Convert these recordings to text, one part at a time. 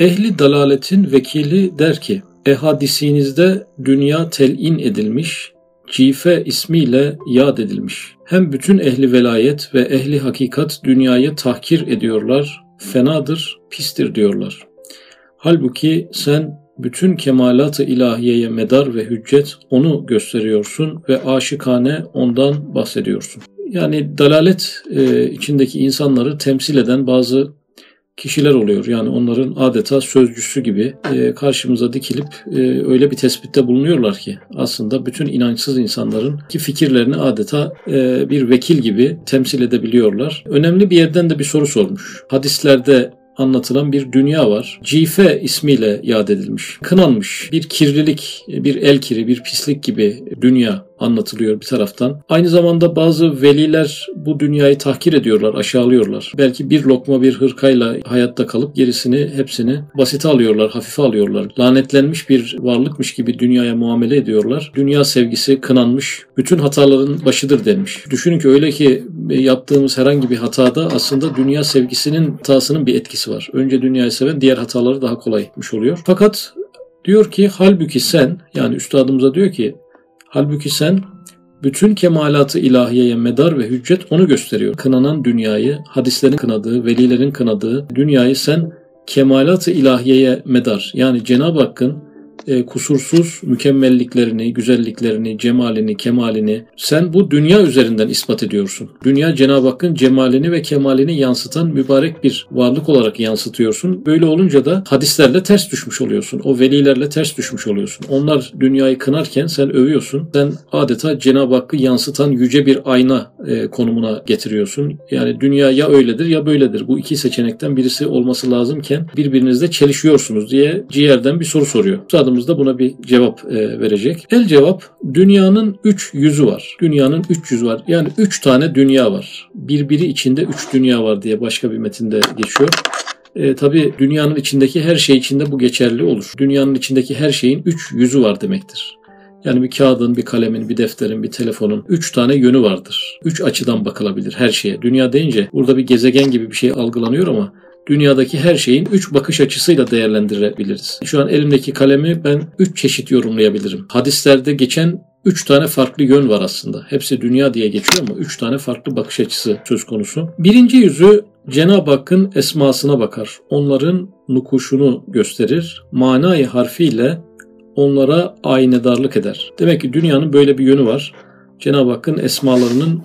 Ehli dalaletin vekili der ki, ehadisinizde dünya telin edilmiş, cife ismiyle yad edilmiş. Hem bütün ehli velayet ve ehli hakikat dünyayı tahkir ediyorlar, fenadır, pistir diyorlar. Halbuki sen bütün kemalat-ı ilahiyeye medar ve hüccet onu gösteriyorsun ve aşıkane ondan bahsediyorsun. Yani dalalet e, içindeki insanları temsil eden bazı kişiler oluyor. Yani onların adeta sözcüsü gibi e, karşımıza dikilip e, öyle bir tespitte bulunuyorlar ki aslında bütün inançsız insanların ki fikirlerini adeta e, bir vekil gibi temsil edebiliyorlar. Önemli bir yerden de bir soru sormuş. Hadislerde anlatılan bir dünya var. Cife ismiyle yad edilmiş. Kınanmış bir kirlilik, bir el kiri, bir pislik gibi dünya anlatılıyor bir taraftan. Aynı zamanda bazı veliler bu dünyayı tahkir ediyorlar, aşağılıyorlar. Belki bir lokma bir hırkayla hayatta kalıp gerisini hepsini basite alıyorlar, hafife alıyorlar. Lanetlenmiş bir varlıkmış gibi dünyaya muamele ediyorlar. Dünya sevgisi kınanmış, bütün hataların başıdır denmiş. Düşünün ki öyle ki yaptığımız herhangi bir hatada aslında dünya sevgisinin hatasının bir etkisi var. Önce dünyayı seven diğer hataları daha kolay etmiş oluyor. Fakat diyor ki halbuki sen yani üstadımıza diyor ki Halbuki sen bütün kemalatı ilahiyeye medar ve hüccet onu gösteriyor. Kınanan dünyayı, hadislerin kınadığı, velilerin kınadığı dünyayı sen kemalatı ilahiyeye medar yani Cenab-ı Hakk'ın e, kusursuz mükemmelliklerini, güzelliklerini, cemalini, kemalini sen bu dünya üzerinden ispat ediyorsun. Dünya Cenab-ı Hakk'ın cemalini ve kemalini yansıtan mübarek bir varlık olarak yansıtıyorsun. Böyle olunca da hadislerle ters düşmüş oluyorsun. O velilerle ters düşmüş oluyorsun. Onlar dünyayı kınarken sen övüyorsun. Sen adeta Cenab-ı Hakk'ı yansıtan yüce bir ayna e, konumuna getiriyorsun. Yani dünya ya öyledir ya böyledir. Bu iki seçenekten birisi olması lazımken birbirinizle çelişiyorsunuz diye ciğerden bir soru soruyor. Sadece üstadımız da buna bir cevap e, verecek. El cevap dünyanın üç yüzü var. Dünyanın üç yüzü var. Yani üç tane dünya var. Birbiri içinde üç dünya var diye başka bir metinde geçiyor. E, tabii dünyanın içindeki her şey içinde bu geçerli olur. Dünyanın içindeki her şeyin üç yüzü var demektir. Yani bir kağıdın, bir kalemin, bir defterin, bir telefonun üç tane yönü vardır. Üç açıdan bakılabilir her şeye. Dünya deyince burada bir gezegen gibi bir şey algılanıyor ama dünyadaki her şeyin üç bakış açısıyla değerlendirebiliriz. Şu an elimdeki kalemi ben üç çeşit yorumlayabilirim. Hadislerde geçen üç tane farklı yön var aslında. Hepsi dünya diye geçiyor ama üç tane farklı bakış açısı söz konusu. Birinci yüzü Cenab-ı Hakk'ın esmasına bakar. Onların nukuşunu gösterir. Manayı harfiyle onlara aynedarlık eder. Demek ki dünyanın böyle bir yönü var. Cenab-ı Hakk'ın esmalarının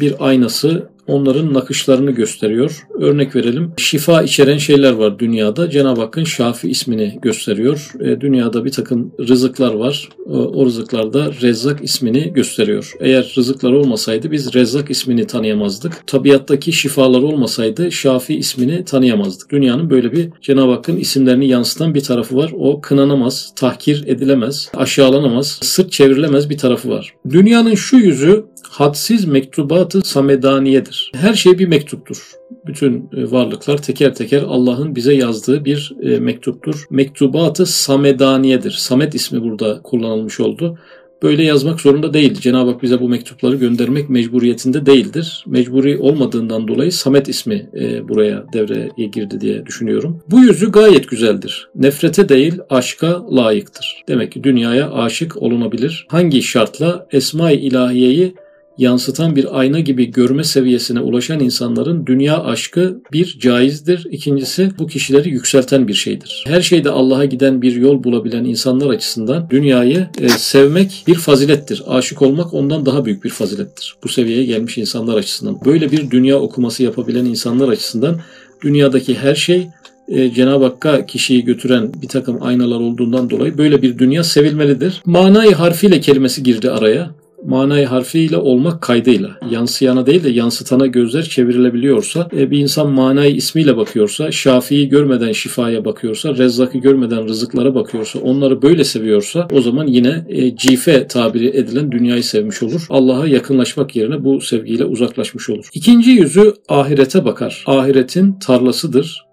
bir aynası onların nakışlarını gösteriyor. Örnek verelim. Şifa içeren şeyler var dünyada. Cenab-ı Hakk'ın Şafi ismini gösteriyor. E, dünyada bir takım rızıklar var. E, o rızıklarda Rezzak ismini gösteriyor. Eğer rızıklar olmasaydı biz Rezzak ismini tanıyamazdık. Tabiattaki şifalar olmasaydı Şafi ismini tanıyamazdık. Dünyanın böyle bir Cenab-ı Hakk'ın isimlerini yansıtan bir tarafı var. O kınanamaz, tahkir edilemez, aşağılanamaz, sırt çevrilemez bir tarafı var. Dünyanın şu yüzü hadsiz mektubatı samedaniyedir. Her şey bir mektuptur. Bütün e, varlıklar teker teker Allah'ın bize yazdığı bir e, mektuptur. Mektubatı samedaniyedir. Samet ismi burada kullanılmış oldu böyle yazmak zorunda değil. Cenab-ı Hak bize bu mektupları göndermek mecburiyetinde değildir. Mecburi olmadığından dolayı Samet ismi e, buraya devreye girdi diye düşünüyorum. Bu yüzü gayet güzeldir. Nefrete değil aşka layıktır. Demek ki dünyaya aşık olunabilir. Hangi şartla Esma-i İlahiye'yi yansıtan bir ayna gibi görme seviyesine ulaşan insanların dünya aşkı bir caizdir. İkincisi bu kişileri yükselten bir şeydir. Her şeyde Allah'a giden bir yol bulabilen insanlar açısından dünyayı e, sevmek bir fazilettir. Aşık olmak ondan daha büyük bir fazilettir. Bu seviyeye gelmiş insanlar açısından. Böyle bir dünya okuması yapabilen insanlar açısından dünyadaki her şey e, Cenab-ı Hakk'a kişiyi götüren bir takım aynalar olduğundan dolayı böyle bir dünya sevilmelidir. Manayı harfiyle kelimesi girdi araya manayı harfiyle olmak kaydıyla yansıyana değil de yansıtana gözler çevrilebiliyorsa e, bir insan manayı ismiyle bakıyorsa Şafii'yi görmeden şifaya bakıyorsa Rezzak'ı görmeden rızıklara bakıyorsa onları böyle seviyorsa o zaman yine e, cife tabiri edilen dünyayı sevmiş olur. Allah'a yakınlaşmak yerine bu sevgiyle uzaklaşmış olur. İkinci yüzü ahirete bakar. Ahiretin tarlasıdır.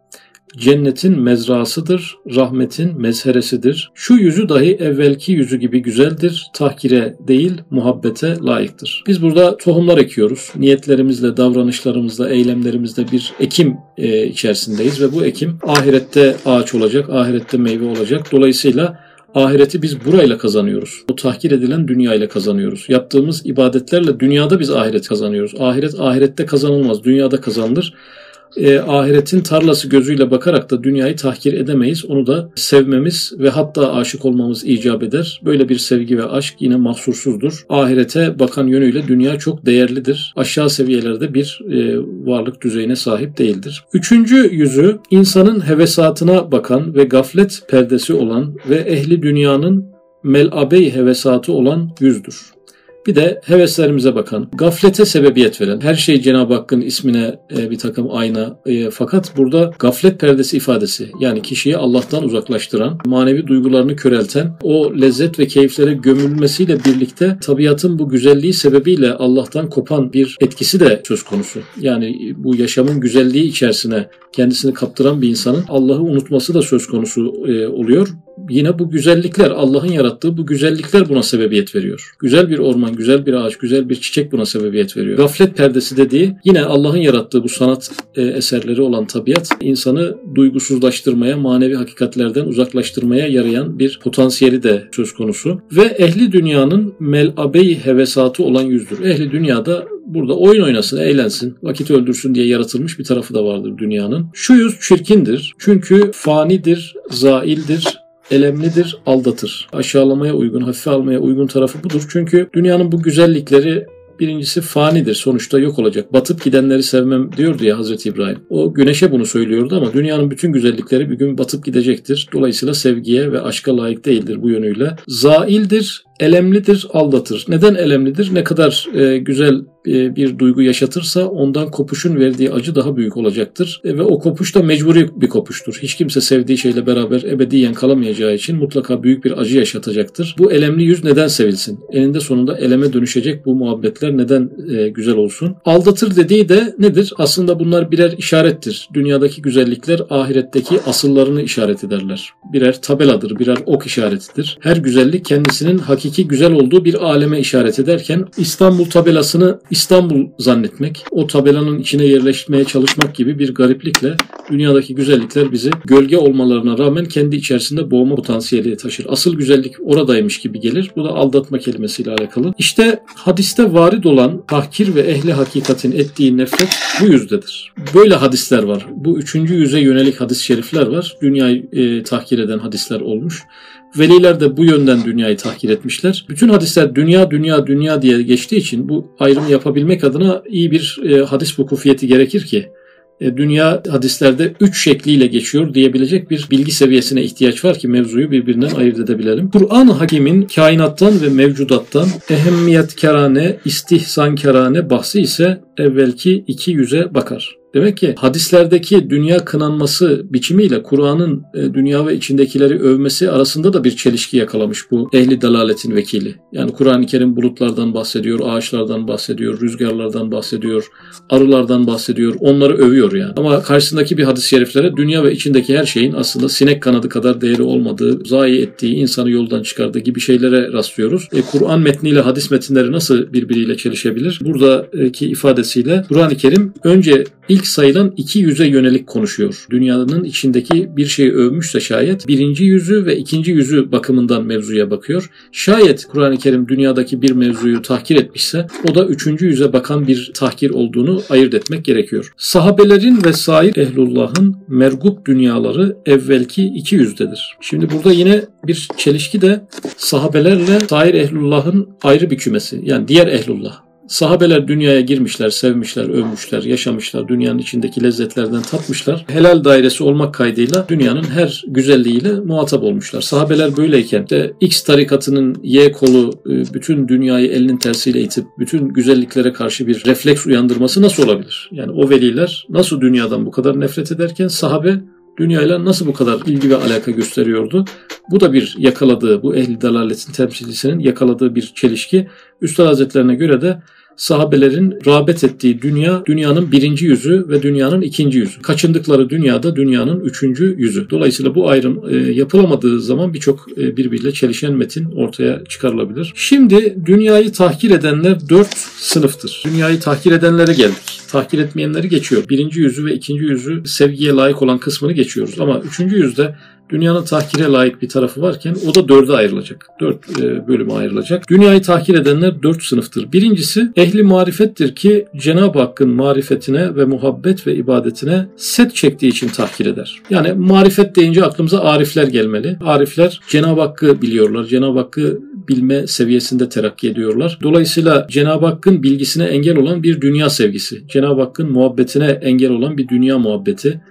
Cennetin mezrasıdır, rahmetin mezheresidir. Şu yüzü dahi evvelki yüzü gibi güzeldir, tahkire değil muhabbete layıktır. Biz burada tohumlar ekiyoruz. Niyetlerimizle, davranışlarımızla, eylemlerimizle bir ekim e, içerisindeyiz ve bu ekim ahirette ağaç olacak, ahirette meyve olacak. Dolayısıyla ahireti biz burayla kazanıyoruz. O tahkir edilen dünyayla kazanıyoruz. Yaptığımız ibadetlerle dünyada biz ahiret kazanıyoruz. Ahiret ahirette kazanılmaz, dünyada kazanılır e, ahiretin tarlası gözüyle bakarak da dünyayı tahkir edemeyiz. Onu da sevmemiz ve hatta aşık olmamız icap eder. Böyle bir sevgi ve aşk yine mahsursuzdur. Ahirete bakan yönüyle dünya çok değerlidir. Aşağı seviyelerde bir e, varlık düzeyine sahip değildir. Üçüncü yüzü insanın hevesatına bakan ve gaflet perdesi olan ve ehli dünyanın melabey hevesatı olan yüzdür. Bir de heveslerimize bakan, gaflete sebebiyet veren, her şey Cenab-ı Hakk'ın ismine e, bir takım ayna. E, fakat burada gaflet perdesi ifadesi yani kişiyi Allah'tan uzaklaştıran, manevi duygularını körelten, o lezzet ve keyiflere gömülmesiyle birlikte tabiatın bu güzelliği sebebiyle Allah'tan kopan bir etkisi de söz konusu. Yani bu yaşamın güzelliği içerisine kendisini kaptıran bir insanın Allah'ı unutması da söz konusu e, oluyor yine bu güzellikler Allah'ın yarattığı bu güzellikler buna sebebiyet veriyor. Güzel bir orman, güzel bir ağaç, güzel bir çiçek buna sebebiyet veriyor. Gaflet perdesi dediği yine Allah'ın yarattığı bu sanat e, eserleri olan tabiat insanı duygusuzlaştırmaya, manevi hakikatlerden uzaklaştırmaya yarayan bir potansiyeli de söz konusu. Ve ehli dünyanın melabeyi hevesatı olan yüzdür. Ehli dünyada burada oyun oynasın, eğlensin, vakit öldürsün diye yaratılmış bir tarafı da vardır dünyanın. Şu yüz çirkindir. Çünkü fanidir, zaildir, elemlidir, aldatır. Aşağılamaya uygun, hafife almaya uygun tarafı budur. Çünkü dünyanın bu güzellikleri birincisi fanidir. Sonuçta yok olacak. Batıp gidenleri sevmem diyordu ya Hazreti İbrahim. O güneşe bunu söylüyordu ama dünyanın bütün güzellikleri bir gün batıp gidecektir. Dolayısıyla sevgiye ve aşka layık değildir bu yönüyle. Zaildir, elemlidir, aldatır. Neden elemlidir? Ne kadar e, güzel e, bir duygu yaşatırsa ondan kopuşun verdiği acı daha büyük olacaktır. E, ve o kopuş da mecburi bir kopuştur. Hiç kimse sevdiği şeyle beraber ebediyen kalamayacağı için mutlaka büyük bir acı yaşatacaktır. Bu elemli yüz neden sevilsin? Eninde sonunda eleme dönüşecek bu muhabbetler neden e, güzel olsun? Aldatır dediği de nedir? Aslında bunlar birer işarettir. Dünyadaki güzellikler ahiretteki asıllarını işaret ederler. Birer tabeladır, birer ok işaretidir. Her güzellik kendisinin hakiki güzel olduğu bir aleme işaret ederken İstanbul tabelasını İstanbul zannetmek, o tabelanın içine yerleşmeye çalışmak gibi bir gariplikle dünyadaki güzellikler bizi gölge olmalarına rağmen kendi içerisinde boğma potansiyeli taşır. Asıl güzellik oradaymış gibi gelir. Bu da aldatma kelimesiyle alakalı. İşte hadiste varid olan tahkir ve ehli hakikatin ettiği nefret bu yüzdedir. Böyle hadisler var. Bu üçüncü yüze yönelik hadis-i şerifler var. Dünyayı e, tahkir eden hadisler olmuş. Veliler de bu yönden dünyayı tahkir etmişler. Bütün hadisler dünya dünya dünya diye geçtiği için bu ayrımı yapabilmek adına iyi bir e, hadis vukufiyeti gerekir ki e, dünya hadislerde üç şekliyle geçiyor diyebilecek bir bilgi seviyesine ihtiyaç var ki mevzuyu birbirinden ayırt edebilelim. Kur'an-ı Hakim'in kainattan ve mevcudattan ehemmiyet kerane, istihsan kerane bahsi ise evvelki iki yüze bakar. Demek ki hadislerdeki dünya kınanması biçimiyle Kur'an'ın e, dünya ve içindekileri övmesi arasında da bir çelişki yakalamış bu ehli dalaletin vekili. Yani Kur'an-ı Kerim bulutlardan bahsediyor, ağaçlardan bahsediyor, rüzgarlardan bahsediyor, arılardan bahsediyor, onları övüyor yani. Ama karşısındaki bir hadis-i şeriflere dünya ve içindeki her şeyin aslında sinek kanadı kadar değeri olmadığı, zayi ettiği, insanı yoldan çıkardığı gibi şeylere rastlıyoruz. E, Kur'an metniyle hadis metinleri nasıl birbiriyle çelişebilir? Buradaki ifadesiyle Kur'an-ı Kerim önce ilk sayılan iki yüze yönelik konuşuyor. Dünyanın içindeki bir şeyi övmüşse şayet birinci yüzü ve ikinci yüzü bakımından mevzuya bakıyor. Şayet Kur'an-ı Kerim dünyadaki bir mevzuyu tahkir etmişse o da üçüncü yüze bakan bir tahkir olduğunu ayırt etmek gerekiyor. Sahabelerin ve sair ehlullahın mergup dünyaları evvelki iki yüzdedir. Şimdi burada yine bir çelişki de sahabelerle sair ehlullahın ayrı bir kümesi. Yani diğer ehlullah. Sahabeler dünyaya girmişler, sevmişler, övmüşler, yaşamışlar, dünyanın içindeki lezzetlerden tatmışlar. Helal dairesi olmak kaydıyla dünyanın her güzelliğiyle muhatap olmuşlar. Sahabeler böyleyken de X tarikatının Y kolu e, bütün dünyayı elinin tersiyle itip bütün güzelliklere karşı bir refleks uyandırması nasıl olabilir? Yani o veliler nasıl dünyadan bu kadar nefret ederken sahabe dünyayla nasıl bu kadar ilgi ve alaka gösteriyordu? Bu da bir yakaladığı, bu ehli dalaletin temsilcisinin yakaladığı bir çelişki. Üstad Hazretlerine göre de sahabelerin rağbet ettiği dünya dünyanın birinci yüzü ve dünyanın ikinci yüzü. Kaçındıkları dünyada dünyanın üçüncü yüzü. Dolayısıyla bu ayrım e, yapılamadığı zaman birçok e, birbiriyle çelişen metin ortaya çıkarılabilir. Şimdi dünyayı tahkir edenler dört sınıftır. Dünyayı tahkir edenlere geldik. Tahkir etmeyenleri geçiyor. Birinci yüzü ve ikinci yüzü sevgiye layık olan kısmını geçiyoruz. Ama üçüncü yüzde dünyanın tahkire layık bir tarafı varken o da dörde ayrılacak. Dört e, bölüme ayrılacak. Dünyayı tahkir edenler dört sınıftır. Birincisi ehli marifettir ki Cenab-ı Hakk'ın marifetine ve muhabbet ve ibadetine set çektiği için tahkir eder. Yani marifet deyince aklımıza arifler gelmeli. Arifler Cenab-ı Hakk'ı biliyorlar. Cenab-ı Hakk'ı bilme seviyesinde terakki ediyorlar. Dolayısıyla Cenab-ı Hakk'ın bilgisine engel olan bir dünya sevgisi, Cenab-ı Hakk'ın muhabbetine engel olan bir dünya muhabbeti,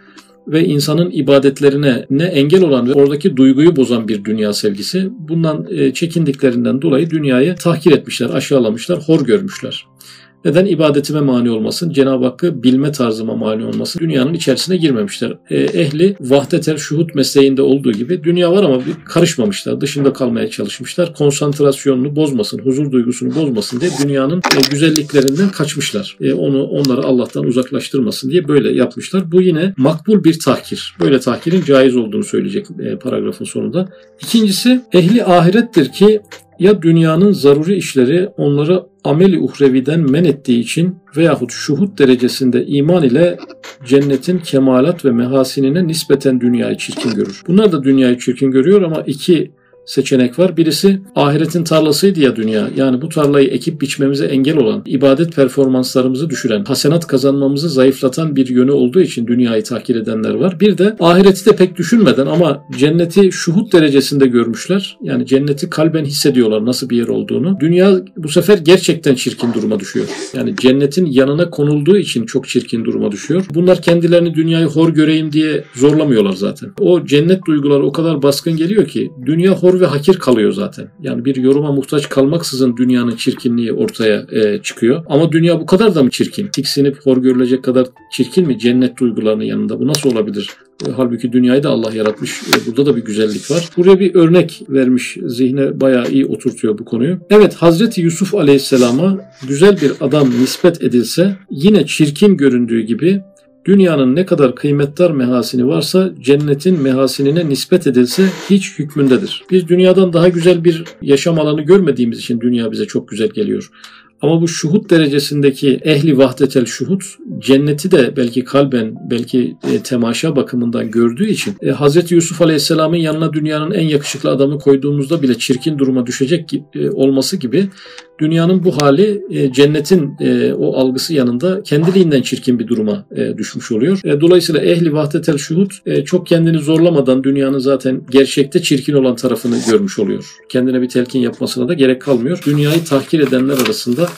ve insanın ibadetlerine ne engel olan ve oradaki duyguyu bozan bir dünya sevgisi. Bundan e, çekindiklerinden dolayı dünyayı tahkir etmişler, aşağılamışlar, hor görmüşler. Neden ibadetime mani olmasın, Cenab-ı Hakk'ı bilme tarzıma mani olmasın, dünyanın içerisine girmemişler. E, ehli vahdetel şuhut mesleğinde olduğu gibi dünya var ama bir karışmamışlar, dışında kalmaya çalışmışlar. Konsantrasyonunu bozmasın, huzur duygusunu bozmasın diye dünyanın e, güzelliklerinden kaçmışlar. E, onu onları Allah'tan uzaklaştırmasın diye böyle yapmışlar. Bu yine makbul bir tahkir. Böyle tahkirin caiz olduğunu söyleyecek paragrafın sonunda. İkincisi ehli ahirettir ki ya dünyanın zaruri işleri onları ameli uhreviden men ettiği için veyahut şuhut derecesinde iman ile cennetin kemalat ve mehasinine nispeten dünyayı çirkin görür. Bunlar da dünyayı çirkin görüyor ama iki seçenek var. Birisi ahiretin tarlasıydı ya dünya. Yani bu tarlayı ekip biçmemize engel olan, ibadet performanslarımızı düşüren, hasenat kazanmamızı zayıflatan bir yönü olduğu için dünyayı tahkir edenler var. Bir de ahireti de pek düşünmeden ama cenneti şuhut derecesinde görmüşler. Yani cenneti kalben hissediyorlar nasıl bir yer olduğunu. Dünya bu sefer gerçekten çirkin duruma düşüyor. Yani cennetin yanına konulduğu için çok çirkin duruma düşüyor. Bunlar kendilerini dünyayı hor göreyim diye zorlamıyorlar zaten. O cennet duyguları o kadar baskın geliyor ki dünya hor ve hakir kalıyor zaten. Yani bir yoruma muhtaç kalmaksızın dünyanın çirkinliği ortaya e, çıkıyor. Ama dünya bu kadar da mı çirkin? Tiksinip hor görülecek kadar çirkin mi cennet duygularının yanında? Bu nasıl olabilir? E, halbuki dünyayı da Allah yaratmış. E, burada da bir güzellik var. Buraya bir örnek vermiş. Zihne bayağı iyi oturtuyor bu konuyu. Evet Hazreti Yusuf Aleyhisselam'a güzel bir adam nispet edilse yine çirkin göründüğü gibi Dünyanın ne kadar kıymetdar mehasini varsa cennetin mehasinine nispet edilse hiç hükmündedir. Biz dünyadan daha güzel bir yaşam alanı görmediğimiz için dünya bize çok güzel geliyor. Ama bu şuhut derecesindeki ehli vahdetel şuhut cenneti de belki kalben belki e, temaşa bakımından gördüğü için e, Hz. Yusuf Aleyhisselam'ın yanına dünyanın en yakışıklı adamı koyduğumuzda bile çirkin duruma düşecek e, olması gibi dünyanın bu hali e, cennetin e, o algısı yanında kendiliğinden çirkin bir duruma e, düşmüş oluyor. E, dolayısıyla ehli vahdetel şuhut e, çok kendini zorlamadan dünyanın zaten gerçekte çirkin olan tarafını görmüş oluyor. Kendine bir telkin yapmasına da gerek kalmıyor. Dünyayı tahkir edenler arasında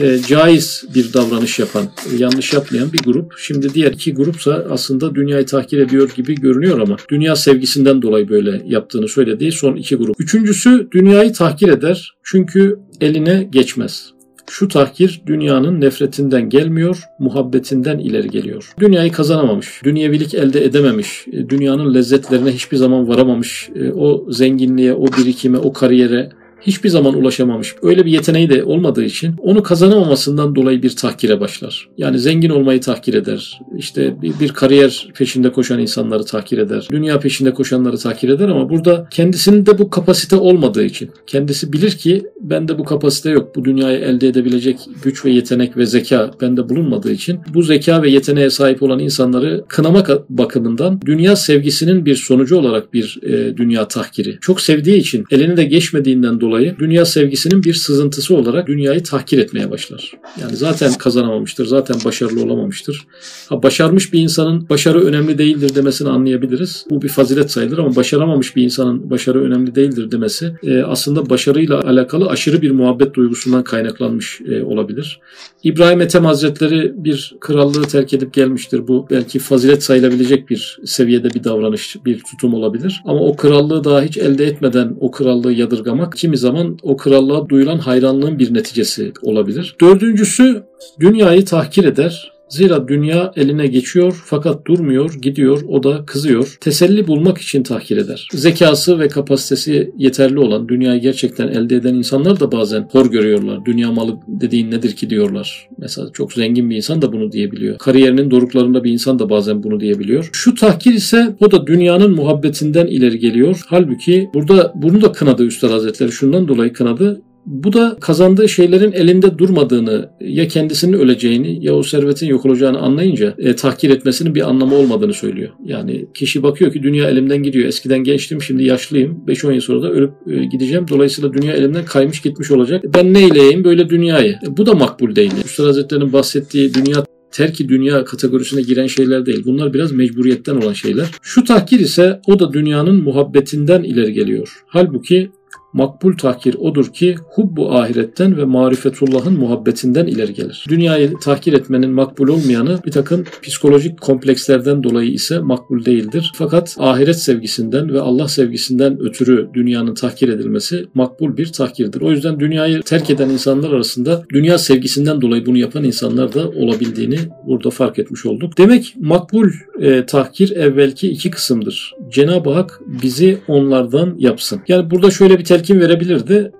e, caiz bir davranış yapan, yanlış yapmayan bir grup. Şimdi diğer iki grupsa aslında dünyayı tahkir ediyor gibi görünüyor ama dünya sevgisinden dolayı böyle yaptığını söylediği son iki grup. Üçüncüsü dünyayı tahkir eder çünkü eline geçmez. Şu tahkir dünyanın nefretinden gelmiyor, muhabbetinden ileri geliyor. Dünyayı kazanamamış, dünyevilik elde edememiş, e, dünyanın lezzetlerine hiçbir zaman varamamış, e, o zenginliğe, o birikime, o kariyere hiçbir zaman ulaşamamış. Öyle bir yeteneği de olmadığı için onu kazanamamasından dolayı bir tahkire başlar. Yani zengin olmayı tahkir eder. İşte bir, bir kariyer peşinde koşan insanları tahkir eder. Dünya peşinde koşanları tahkir eder ama burada kendisinin de bu kapasite olmadığı için kendisi bilir ki bende bu kapasite yok. Bu dünyayı elde edebilecek güç ve yetenek ve zeka bende bulunmadığı için bu zeka ve yeteneğe sahip olan insanları kınamak bakımından dünya sevgisinin bir sonucu olarak bir e, dünya tahkiri. Çok sevdiği için elini de geçmediğinden dolayı dolayı dünya sevgisinin bir sızıntısı olarak dünyayı tahkir etmeye başlar. Yani zaten kazanamamıştır, zaten başarılı olamamıştır. Ha, başarmış bir insanın başarı önemli değildir demesini anlayabiliriz. Bu bir fazilet sayılır ama başaramamış bir insanın başarı önemli değildir demesi e, aslında başarıyla alakalı aşırı bir muhabbet duygusundan kaynaklanmış e, olabilir. İbrahim Ethem Hazretleri bir krallığı terk edip gelmiştir. Bu belki fazilet sayılabilecek bir seviyede bir davranış, bir tutum olabilir. Ama o krallığı daha hiç elde etmeden o krallığı yadırgamak kimi zaman o krallığa duyulan hayranlığın bir neticesi olabilir. Dördüncüsü dünyayı tahkir eder Zira dünya eline geçiyor fakat durmuyor, gidiyor, o da kızıyor. Teselli bulmak için tahkir eder. Zekası ve kapasitesi yeterli olan, dünyayı gerçekten elde eden insanlar da bazen hor görüyorlar. Dünya malı dediğin nedir ki diyorlar. Mesela çok zengin bir insan da bunu diyebiliyor. Kariyerinin doruklarında bir insan da bazen bunu diyebiliyor. Şu tahkir ise o da dünyanın muhabbetinden ileri geliyor. Halbuki burada bunu da kınadı Üstad Hazretleri. Şundan dolayı kınadı. Bu da kazandığı şeylerin elinde durmadığını ya kendisinin öleceğini ya o servetin yok olacağını anlayınca e, tahkir etmesinin bir anlamı olmadığını söylüyor. Yani kişi bakıyor ki dünya elimden gidiyor. Eskiden gençtim şimdi yaşlıyım. 5-10 yıl sonra da ölüp e, gideceğim. Dolayısıyla dünya elimden kaymış gitmiş olacak. Ben neyleyeyim böyle dünyayı? E, bu da makbul değil. Üstad Hazretleri'nin bahsettiği dünya terki dünya kategorisine giren şeyler değil. Bunlar biraz mecburiyetten olan şeyler. Şu tahkir ise o da dünyanın muhabbetinden ileri geliyor. Halbuki Makbul tahkir odur ki hubbu ahiretten ve marifetullahın muhabbetinden ileri gelir. Dünyayı tahkir etmenin makbul olmayanı bir takım psikolojik komplekslerden dolayı ise makbul değildir. Fakat ahiret sevgisinden ve Allah sevgisinden ötürü dünyanın tahkir edilmesi makbul bir tahkirdir. O yüzden dünyayı terk eden insanlar arasında dünya sevgisinden dolayı bunu yapan insanlar da olabildiğini burada fark etmiş olduk. Demek makbul e, tahkir evvelki iki kısımdır. Cenab-ı Hak bizi onlardan yapsın. Yani burada şöyle bir telkin verebilirdi.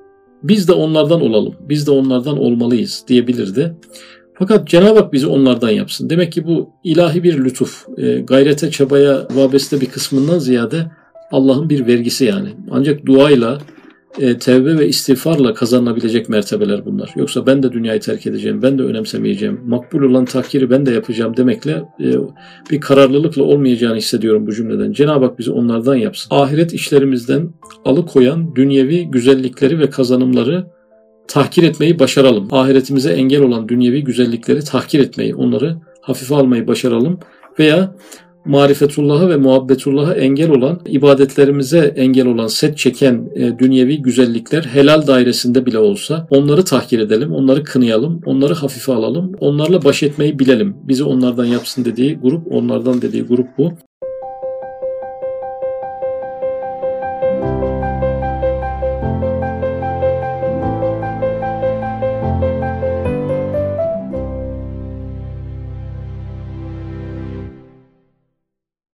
Biz de onlardan olalım. Biz de onlardan olmalıyız diyebilirdi. Fakat Cenab-ı Hak bizi onlardan yapsın. Demek ki bu ilahi bir lütuf. E, gayrete, çabaya vabeste bir kısmından ziyade Allah'ın bir vergisi yani. Ancak duayla, e, tevbe ve istiğfarla kazanabilecek mertebeler bunlar. Yoksa ben de dünyayı terk edeceğim, ben de önemsemeyeceğim, makbul olan tahkiri ben de yapacağım demekle e, bir kararlılıkla olmayacağını hissediyorum bu cümleden. Cenab-ı Hak bizi onlardan yapsın. Ahiret işlerimizden alıkoyan dünyevi güzellikleri ve kazanımları tahkir etmeyi başaralım. Ahiretimize engel olan dünyevi güzellikleri tahkir etmeyi, onları hafife almayı başaralım veya marifetullah'a ve muhabbetullah'a engel olan, ibadetlerimize engel olan, set çeken e, dünyevi güzellikler helal dairesinde bile olsa onları tahkir edelim, onları kınayalım, onları hafife alalım, onlarla baş etmeyi bilelim. Bizi onlardan yapsın dediği grup, onlardan dediği grup bu.